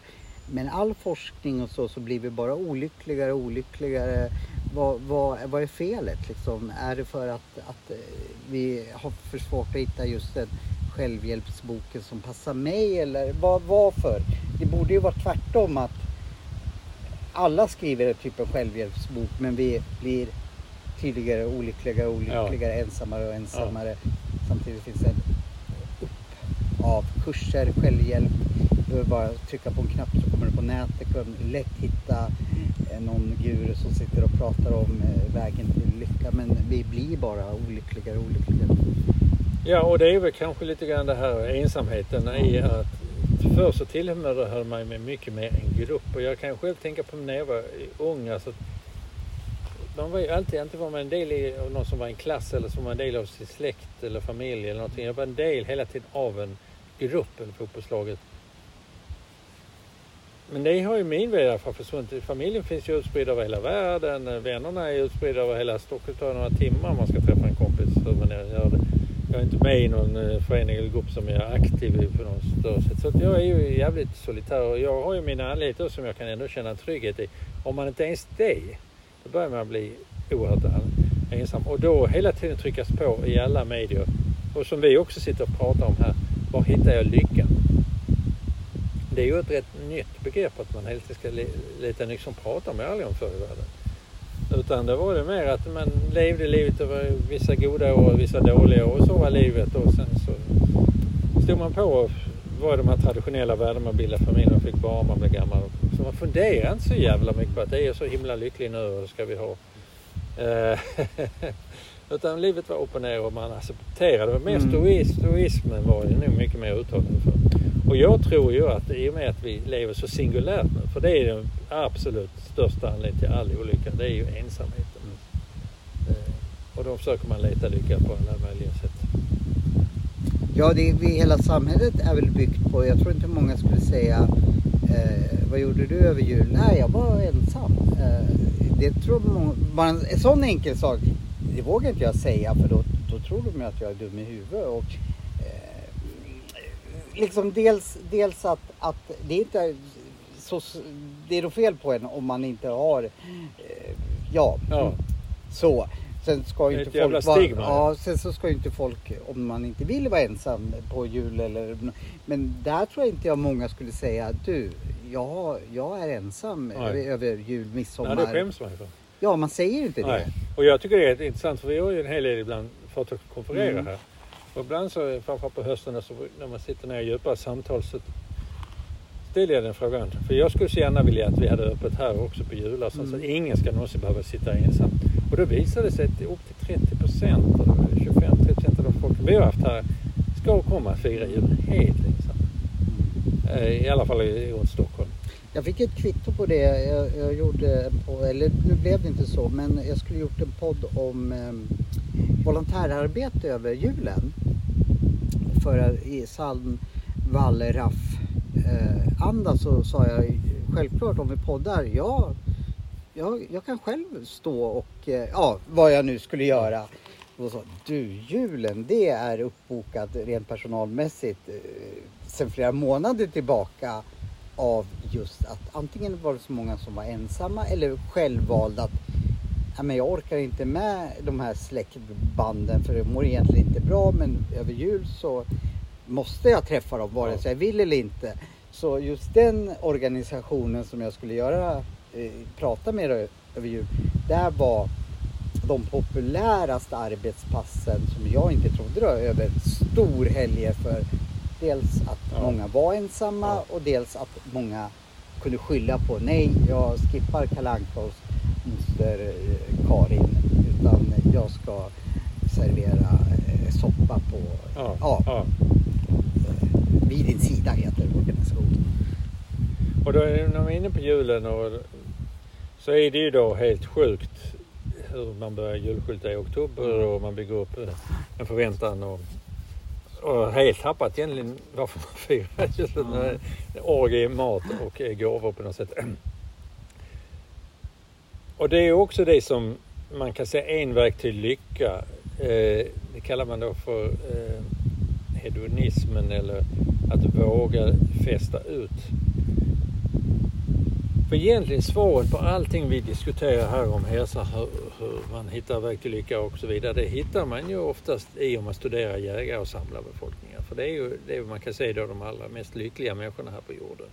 Men all forskning och så, så blir vi bara olyckligare och olyckligare. Vad, vad, vad är felet liksom? Är det för att, att eh, vi har för svårt att hitta just en självhjälpsboken som passar mig eller vad, varför? Det borde ju vara tvärtom att alla skriver typ en självhjälpsbok men vi blir tydligare olyckligare och olyckligare, ensammare och ensammare. Samtidigt finns det en upp av kurser, självhjälp, Du behöver bara trycka på en knapp så kommer du på nätet. Du kan lätt hitta eh, någon guru som sitter och pratar om eh, vägen till lycka. Men vi blir bara olyckligare och olyckligare. Ja, och det är väl kanske lite grann det här ensamheten i att förr så tillhörde man med mycket mer en grupp och jag kan själv tänka på när jag var ung. Alltså, man var ju alltid, antingen var man en del av någon som var en klass eller så var en del av sin släkt eller familj eller någonting. Jag var en del hela tiden av en grupp eller fotbollslaget. Men det har ju min väg i alla fall försvunnit. Familjen finns ju utspridd över hela världen. Vännerna är utspridda över hela Stockholm. Det tar några timmar om man ska träffa en kompis. Hur man. Jag är inte med i någon eh, förening eller grupp som är aktiv på något större sätt. Så jag är ju jävligt solitär och jag har ju mina anledningar som jag kan ändå känna trygghet i. Om man inte ens det, då börjar man bli oerhört ensam. Och då hela tiden tryckas på i alla medier. Och som vi också sitter och pratar om här. Var hittar jag lyckan? Det är ju ett rätt nytt begrepp att man hela tiden ska leta nytt som pratar med aldrig om förr i världen. Utan det var det mer att man levde livet över vissa goda år och vissa dåliga år och så var livet och sen så stod man på och var de här traditionella värdena man bildade familj, man fick barn, man blev gammal. Så man funderar inte så jävla mycket på att det är så himla lycklig nu och det ska vi ha. Eh, Utan livet var upp och ner och man accepterade. Mer mm. stoism, stoismen var ju nog mycket mer uttalad för. Och jag tror ju att i och med att vi lever så singulärt nu, för det är den absolut största anledningen till all olycka, det är ju ensamheten. Eh, och då försöker man leta lycka på alla möjliga sätt. Ja, det, vi, hela samhället är väl byggt på, jag tror inte många skulle säga eh, vad gjorde du över jul? Nej, jag var ensam. Eh, det tror man, en sån enkel sak, det vågar inte jag säga för då, då tror de att jag är dum i huvudet. Och, eh, liksom dels, dels att, att det inte är så, det är då fel på en om man inte har, eh, ja, ja. så. Sen ska ju inte folk vara, ja, sen så ska ju inte folk, om man inte vill vara ensam på jul eller, men där tror jag inte jag många skulle säga, du, jag, jag är ensam Nej. över jul, midsommar. Nej, det skäms man för. Ja, man säger ju inte Nej. det. Och jag tycker det är intressant för vi har ju en hel del ibland fått att konferera mm. här. Och ibland så, framförallt på hösten så, när man sitter ner i djupa samtal så ställer jag den frågan. För jag skulle så gärna vilja att vi hade öppet här också på julafton mm. så att ingen ska någonsin behöva sitta ensam. Och då visade det sig att upp till 30 procent, 25-30 procent av de folk vi har haft här ska komma och fira jul helt ensam. Eh, I alla fall runt Stockholm. Jag fick ett kvitto på det. Jag, jag gjorde en podd, eller nu blev det inte så, men jag skulle gjort en podd om eh, volontärarbete över julen. För i sann Wallraff eh, anda så sa jag självklart om vi poddar, ja, jag, jag kan själv stå och, eh, ja, vad jag nu skulle göra. Och så, du, julen det är uppbokat rent personalmässigt eh, sedan flera månader tillbaka av just att antingen var det så många som var ensamma eller självvalda att ja, men jag orkar inte med de här släktbanden för det mår egentligen inte bra men över jul så måste jag träffa dem vare sig jag vill eller inte. Så just den organisationen som jag skulle göra, eh, prata med över jul, där var de populäraste arbetspassen som jag inte trodde då, över storhelger för dels att ja. många var ensamma ja. och dels att många kunde skylla på nej, jag skippar Kalanka hos moster eh, Karin utan jag ska servera eh, soppa på ja. ja. Vid din sida heter organisationen. Och då när man är inne på julen och, så är det ju då helt sjukt hur man börjar julskylta i oktober mm. och man bygger upp en förväntan och, och helt tappat egentligen varför man firar julen. Mm. Orgie, mat och gåvor på något sätt. Och det är också det som man kan säga en väg till lycka. Eh, det kallar man då för eh, hedonismen eller att våga fästa ut. För egentligen svaret på allting vi diskuterar här om hälsa, hur, man hittar väg till lycka och så vidare, det hittar man ju oftast i om man studerar jägare och samlarbefolkningar. För det är ju det man kan säga då de allra mest lyckliga människorna här på jorden.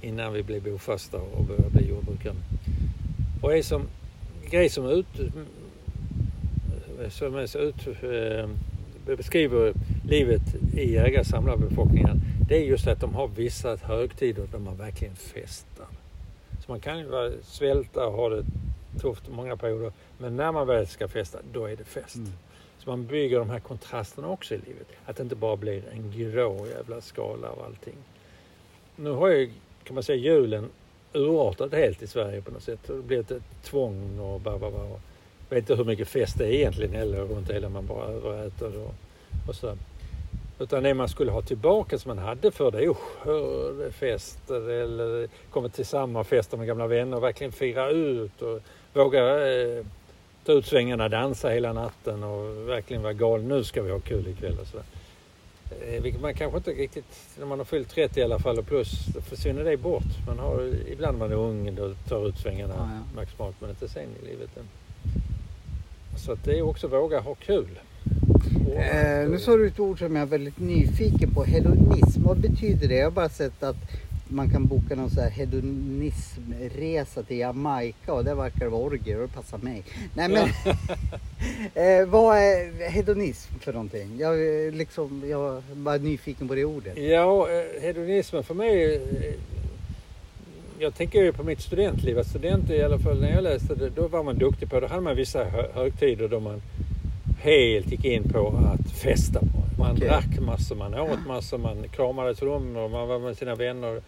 Innan vi blir bofasta och börjar bli jordbrukare. Och är som grej som ut som är så ut, eh, beskriver livet i jägar samlarbefolkningen det är just att de har vissa högtider där man verkligen festar. Så man kan ju svälta och ha det tufft många perioder. Men när man väl ska festa, då är det fest. Mm. Så man bygger de här kontrasterna också i livet. Att det inte bara blir en grå jävla skala av allting. Nu har ju, kan man säga, julen urartat helt i Sverige på något sätt. Det blivit ett tvång och bara, bara. Jag vet inte hur mycket fest det är egentligen heller runt hela man bara överäter och, och så. Utan det man skulle ha tillbaka som man hade för det, usch, fester eller komma till samma fester med gamla vänner och verkligen fira ut och våga eh, ta ut svängarna, dansa hela natten och verkligen vara galen. Nu ska vi ha kul ikväll och sådär. Eh, vilket man kanske inte riktigt, när man har fyllt 30 i alla fall och plus, då försvinner det bort. Man har, ibland när man är ung och tar ut svängarna Ja, ja. maximalt men inte sen i livet. Så att det är också våga ha kul. Eh, nu sa du ett ord som jag är väldigt nyfiken på. Hedonism, vad betyder det? Jag har bara sett att man kan boka någon så här hedonismresa till Jamaica och där verkar det vara orgier och det passar mig. Nej men, eh, vad är hedonism för någonting? Jag, är liksom, jag är bara nyfiken på det ordet. Ja, eh, hedonismen för mig... eh, Jag tänker ju på mitt studentliv. Att studenter i alla fall när jag läste det, då var man duktig på det. Då hade man vissa hö- högtider då man helt gick in på att festa. Man Okej. drack massor, man åt massor, man kramades rum och man var med sina vänner.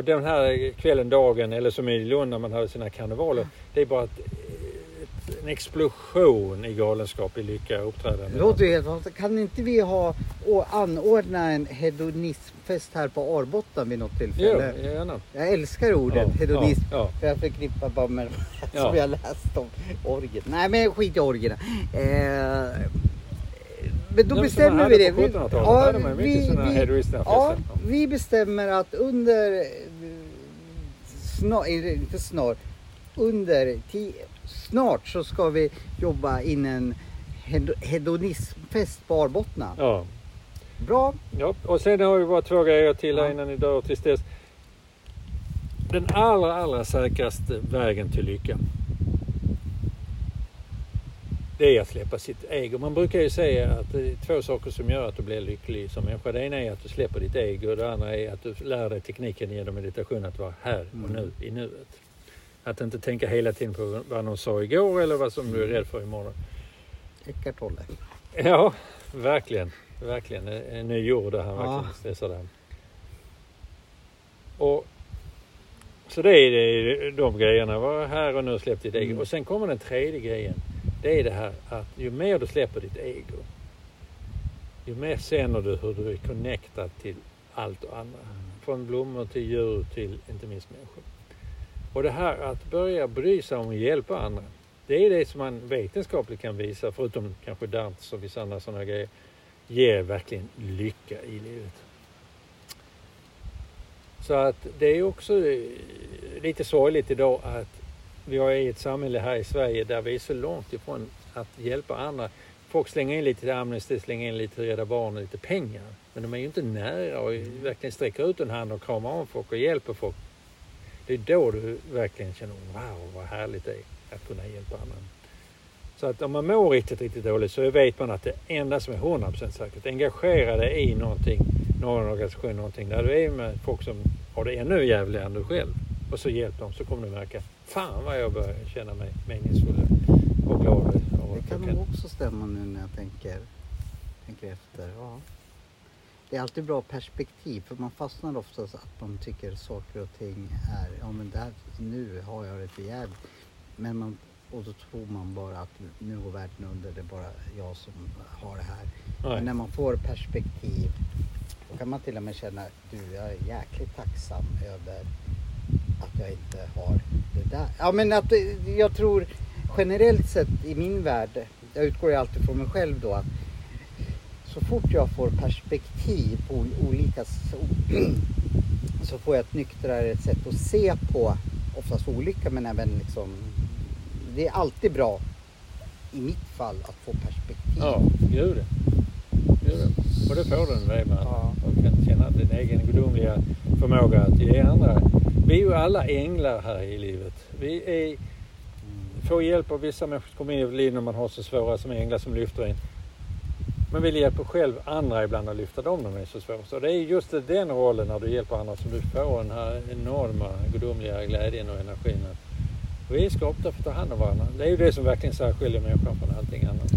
Och den här kvällen, dagen, eller som i Lund när man hade sina karnevaler. Det är bara ett, ett, en explosion i galenskap, i lycka och uppträdande. Det låter ju helt fantastiskt. Kan inte vi ha och anordna en hedonismfest här på Arbotten vid något Jo, tillfälle? gärna. Jag älskar ordet Ja, hedonism. ja, ja. För jag förknippar bara med de här Ja. som jag läst om orget. Nej men skit i orgierna. Eh, men då Ja, som bestämmer vi det. Vi, 1700-talet hade man mycket såna vi, heroistiska ja, vi bestämmer att under snart, inte snart, under ti, snart så ska vi jobba in en hed- hedonismfest på Arbottna. Ja. Bra. Ja, och sen har vi bara två grejer till här Ja. innan ni dör tills dess. Den allra, allra säkraste vägen till lycka. Det är att släppa sitt ego. Man brukar ju säga att det är två saker som gör att du blir lycklig som människa. Det ena är att du släpper ditt ego och det andra är att du lär dig tekniken genom meditation att vara här och Mm. nu, i nuet. Att inte tänka hela tiden på vad någon sa igår eller vad som du är rädd för imorgon. Eckart Tolle. Ja, verkligen. Verkligen. En ny jord där han Ja. verkligen stressar där. Och, så det är det, de grejerna. Var här och nu släpp ditt ego. Mm. Och sen kommer den tredje grejen. Det är det här att ju mer du släpper ditt ego. Ju mer känner du hur du är connectad till allt och andra. Från blommor till djur till inte minst människor. Och det här att börja bry sig om att hjälpa andra. Det är det som man vetenskapligt kan visa, förutom kanske dans och vissa andra sådana grejer, ger verkligen lycka i livet. Så att det är också eh, lite sorgligt idag att vi har i ett samhälle här i Sverige där vi är så långt ifrån att hjälpa andra. Folk slänger in lite till Amnesty, slänger in lite till Rädda Barnen, lite pengar. Men de är ju inte nära och verkligen sträcker ut en hand och kramar om folk och hjälper folk. Det är då du verkligen känner wow vad härligt det är att kunna hjälpa andra. Så att om man mår riktigt, riktigt dåligt så vet man att det enda som är 100% säkert, engagera dig i någonting, någon organisation, någonting där du är med folk som har det ännu jävligare än du själv och så hjälp dem så kommer du märka, fan vad jag börjar känna mig meningsfull och glad. Och Det kan nog också stämma nu när jag tänker, tänker efter. Ja. Det är alltid bra perspektiv för man fastnar oftast att man tycker saker och ting är, ja men där, nu har jag det för jävligt. Men man, och då tror man bara att nu går världen under, det är bara jag som har det här. Men när man får perspektiv då kan man till och med känna, du jag är jäkligt tacksam över att jag inte har det där. Ja men att jag tror generellt sett i min värld, jag utgår ju alltid från mig själv då att så fort jag får perspektiv på ol- olika så får jag ett nyktrare sätt att se på oftast olycka men även liksom det är alltid bra i mitt fall att få perspektiv. Ja, gud det. Gud det. Och det får du det med Ja. och kan känna din egen gudomliga förmåga att ge andra. Vi är ju alla änglar här i livet. Vi är, får hjälp av vissa människor som kommer in i livet när man har så svåra som änglar som lyfter en. Man vill hjälpa själv andra ibland att lyfta dem när det är så svårt. Så det är just den rollen när du hjälper andra som du får den här enorma gudomliga glädjen och energin. Vi är skapta för att ta hand om varandra. Det är ju det som verkligen särskiljer människan från allting annat.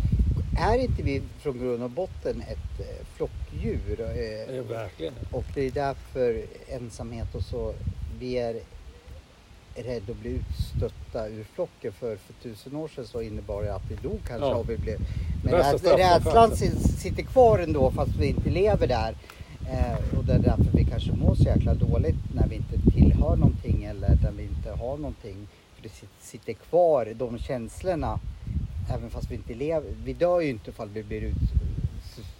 Är inte vi från grund och botten ett eh, flockdjur? Är verkligen. Och det är därför ensamhet och så, vi är rädda att bli utstötta ur flocken. För, för tusen år sedan så innebar det att vi dog kanske Ja. och vi blev... Men rädslan sitter kvar ändå fast vi inte lever där. Eh, och det är därför vi kanske mår så jäkla dåligt när vi inte tillhör någonting eller när vi inte har någonting. För det sit- sitter kvar, de känslorna. Även fast vi inte lever. Vi dör ju inte ifall vi blir ut,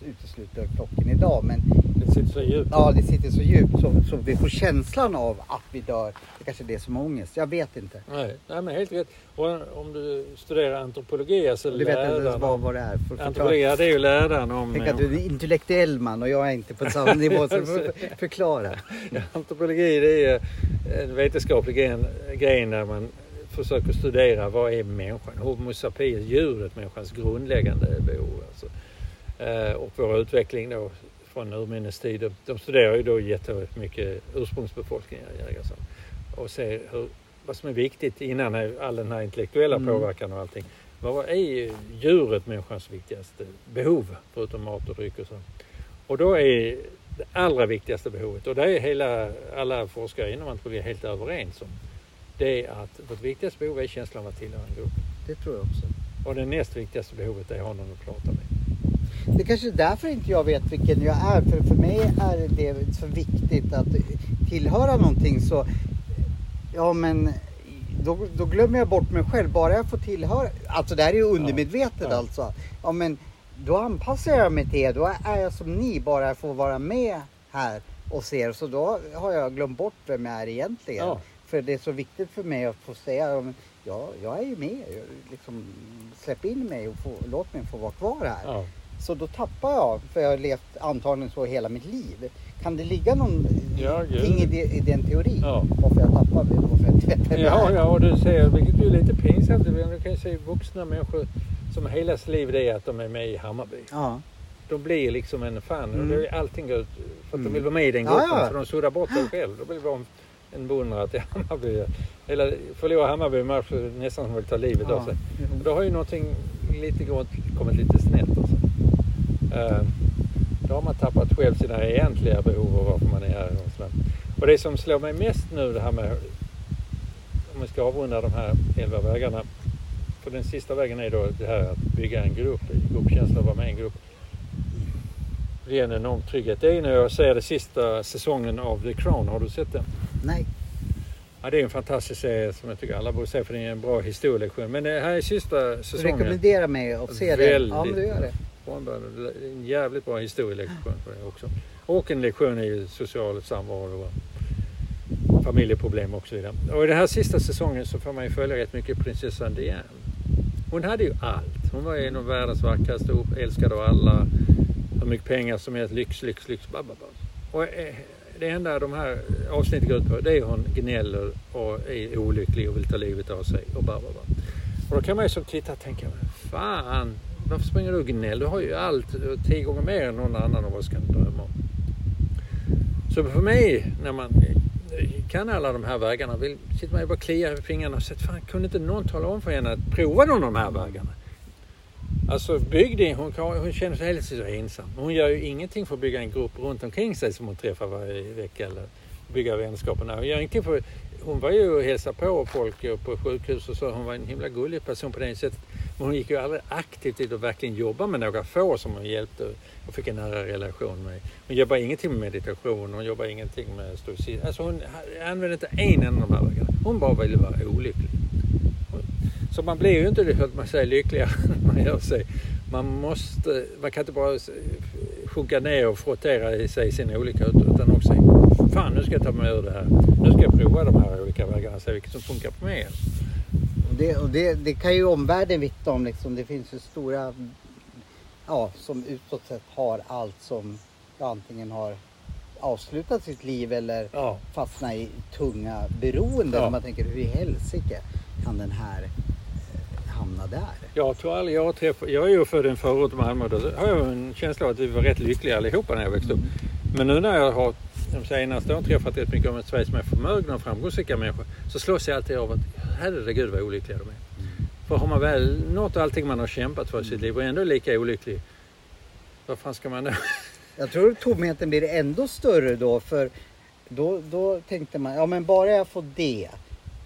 uteslutna ur flocken idag. Men Det sitter så djupt. Ja, det sitter så djupt så, så vi får känslan av att vi dör. Det kanske är det som är ångest. Jag vet inte. Nej, nej, men helt rätt. Och om du studerar antropologi, alltså Du vet inte ens vad, vad det är. För, Antropologi, det är ju läran om... Tänk att du är en intellektuell man och jag är inte på samma nivå. Så för, förklara. Ja, antropologi det är en vetenskaplig gren, gren där man försöker studera vad är människan, Homo sapiens, djuret, människans grundläggande behov. Alltså. Eh, och vår utveckling då från urminnes tider. De studerar ju då jättemycket ursprungsbefolkningar i Jägarsson och ser hur, vad som är viktigt innan all den här intellektuella Mm. påverkan och allting. Vad är djuret människans viktigaste behov förutom mat och dryck och så? Och då är det allra viktigaste behovet, och det är hela, alla forskare inom antropologi helt överens om, det är att vårt viktigaste behov är känslan av att tillhöra en grupp. Det tror jag också. Och det näst viktigaste behovet är att ha någon att prata med. Det kanske är därför inte jag vet vilken jag är. För för mig är det så viktigt att tillhöra någonting så... Ja men då, då glömmer jag bort mig själv. Bara jag får tillhöra... Alltså det här är ju undermedvetet Ja. alltså. Ja men då anpassar jag mig till er. Då är jag som ni. Bara jag får vara med här och ser. Så då har jag glömt bort vem jag är egentligen. Ja. För det är så viktigt för mig att få säga ja, jag är ju med. Liksom, släpp in mig och få, låt mig få vara kvar här. Ja. Så då tappar jag, för jag har levt antagligen så hela mitt liv. Kan det ligga någonting Ja, i, i den teorin? Ja. Varför jag tappar varför jag jag Ja, ja, och du ser, vilket är lite pinsamt, du kan ju se vuxna människor som hela sitt liv det är att de är med i Hammarby. Ja. De blir liksom en fan och Mm. det, allting går ut för att Mm. de vill vara med i den Ja, gruppen ja. för de suddar bort sig själv. Då blir de en- beundrare till Hammarby. Eller förlorar Hammarby en match så nästan som att ta livet av sig. Och då har ju någonting lite gått, kommit lite snett alltså. Eh, då har man tappat själv sina egentliga behov och varför man är här. Och, sådär. och det som slår mig mest nu det här med, om vi ska avrunda de här elva vägarna. För den sista vägen är då det här att bygga en grupp, gruppkänsla, vara med i en grupp. Det är en enorm trygghet. Det är när jag ser det sista säsongen av The Crown. Har du sett den? Nej. Ja, det är en fantastisk serie som jag tycker alla borde se för det är en bra historielektion. Men det här är sista Du säsongen. rekommenderar mig att se det? Ja, men Väldigt du gör det. Från En jävligt bra historielektion på det också. Och en lektion i social samvaro och familjeproblem och så vidare. Och i den här sista säsongen så får man ju följa rätt mycket prinsessan Diane. Hon hade ju allt. Hon var en av världens vackraste, älskad av alla. Hur mycket pengar som helst, lyx, lyx, lyx, bababa. Och eh, det enda de här avsnitten går ut på det är hon gnäller och är olycklig och vill ta livet av sig och bababa. Och då kan man ju som tittare tänka, fan, varför springer du och gnäller? Du har ju allt, du har tio gånger mer än någon annan av oss kan drömma om. Så för mig, när man eh, kan alla de här vägarna, vill, sitter man ju bara och kliar i fingrarna och säger, fan kunde inte någon tala om för henne att prova någon av de här vägarna? Alltså bygg det, hon, hon känner sig hela tiden så ensam. Hon gör ju ingenting för att bygga en grupp runt omkring sig som hon träffar varje vecka eller bygga vänskaperna. Hon, gör ingenting för, hon var ju och hälsade på folk på sjukhus och så. Hon var en himla gullig person på det sättet. Men hon gick ju aldrig aktivt dit och verkligen jobbade med några få som hon hjälpte och fick en nära relation med. Hon jobbade ingenting med meditation, hon jobbade ingenting med stoicism. Alltså hon använde inte en enda av de här vägarna. Hon bara ville vara olycklig. Så man blir ju inte, höll man säga, lyckligare när man gör sig. Man måste, man kan inte bara sjunka ner och frottera i sig sin olycka utan också fan nu ska jag ta mig ur det här. Nu ska jag prova de här olika vägarna och se vilket som funkar på mig. Och det, och det, det kan ju omvärlden vittna om. Liksom. Det finns ju stora, ja, som utåt sett har allt som antingen har avslutat sitt liv eller Ja, fastnat i tunga beroenden. Ja. Man tänker hur i helsike kan den här, hamna där? Jag tror aldrig jag har träffat... Jag är ju född i en förort till Malmö. Då har jag en känsla av att vi var rätt lyckliga allihopa när jag växte upp. Men nu när jag har de senaste åren träffat rätt mycket om Sveriges mer förmögna och framgångsrika människor så slås jag alltid av att herregud vad olyckliga de är. För har man väl nått allting man har kämpat för i sitt liv och ändå är lika olycklig, vad fan ska man då? Jag tror tomheten blir ändå större då för då, då tänkte man, ja men bara jag får det,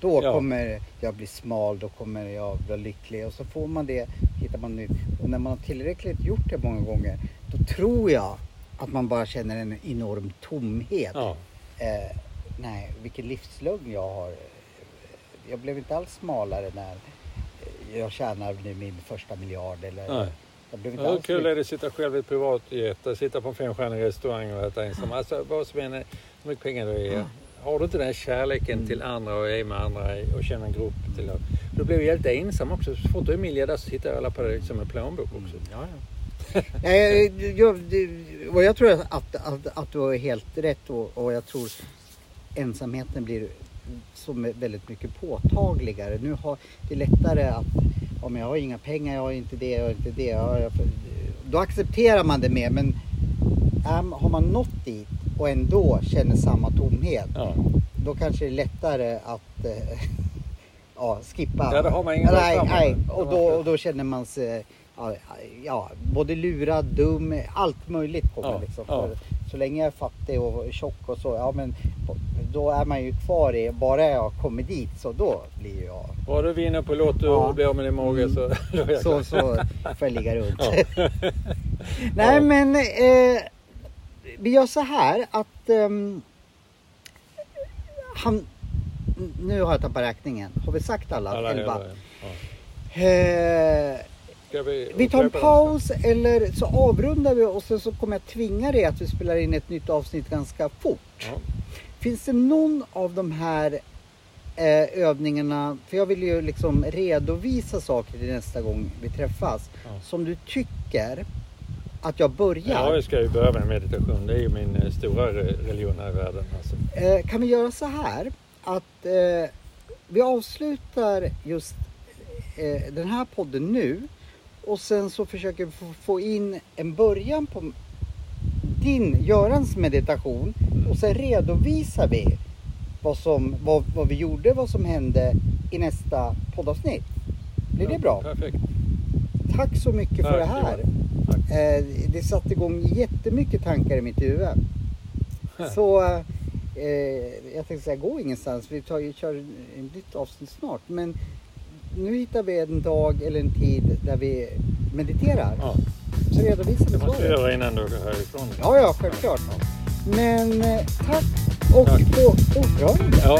då Ja. kommer jag bli smal, då kommer jag bli lycklig och så får man det, hittar man nytt. Och när man har tillräckligt gjort det många gånger, då tror jag att man bara känner en enorm tomhet. Ja, Eh, nej, vilken livslögn jag har. Jag blev inte alls smalare när jag tjänar nu min första miljard. Eller, Nej. Jag blev inte Hur alls kul är det att sitta själv i ett privatjet, och sitta på en femstjärnig restaurang och äta ensam? Alltså vad som än är, hur mycket pengar du är. Har du inte den här kärleken till andra och är med andra och känner en grupp till. Du blir ju helt ensam också. Så fort du är miljardär så tittar alla på dig som en plånbok också. Ja, ja. Nej, jag, och jag tror att, att, att du har helt rätt och, och jag tror ensamheten blir med- väldigt mycket påtagligare. Nu har det är lättare att om jag har inga pengar, jag har inte det, jag har inte det. Ja, jag, då accepterar man det mer men äm, har man nått dit och ändå känner samma tomhet Ja. då kanske det är lättare att eh, ja, skippa. Ja, då har man ingen nej, nej. Och, då, och då känner man sig ja, både lurad, dum, allt möjligt kommer Ja, liksom. ja. Så länge jag är fattig och tjock och så, ja men då är man ju kvar i, bara jag kommer dit så då blir jag, Bara du vinner på Lotto Ja. och blir av med din mage så... jag så, så får jag ligga runt. Nej men eh, vi gör så här att ehm, han, nu har jag tappat räkningen. Har vi sagt alla? Alla elva? ja. Eh, vi, vi tar en upprepa den? paus eller så avrundar vi och sen så kommer jag tvinga dig att vi spelar in ett nytt avsnitt ganska fort. Ja. Finns det någon av de här eh, övningarna, för jag vill ju liksom redovisa saker till nästa gång vi träffas, Ja. som du tycker att jag börjar? Ja, jag ska ju börja med meditation. Det är ju min eh, stora re- religion här i världen. Alltså. Eh, kan vi göra så här att eh, vi avslutar just eh, den här podden nu och sen så försöker vi få, in en början på din, Görans meditation och sen redovisar vi vad, som, vad, vad vi gjorde, vad som hände i nästa poddavsnitt. Blir det Ja, bra? Perfekt. Tack så mycket för Tack, det här. Eh, det satte igång jättemycket tankar i mitt huvud. Så eh, jag tänkte säga, gå ingenstans. Vi tar, kör ett nytt avsnitt snart. Men nu hittar vi en dag eller en tid där vi mediterar. Ja, Så redovisar vi det måste svaret. göra innan du går härifrån. Ja, ja, självklart. Men eh, tack och Tack. på återhörande. Ja,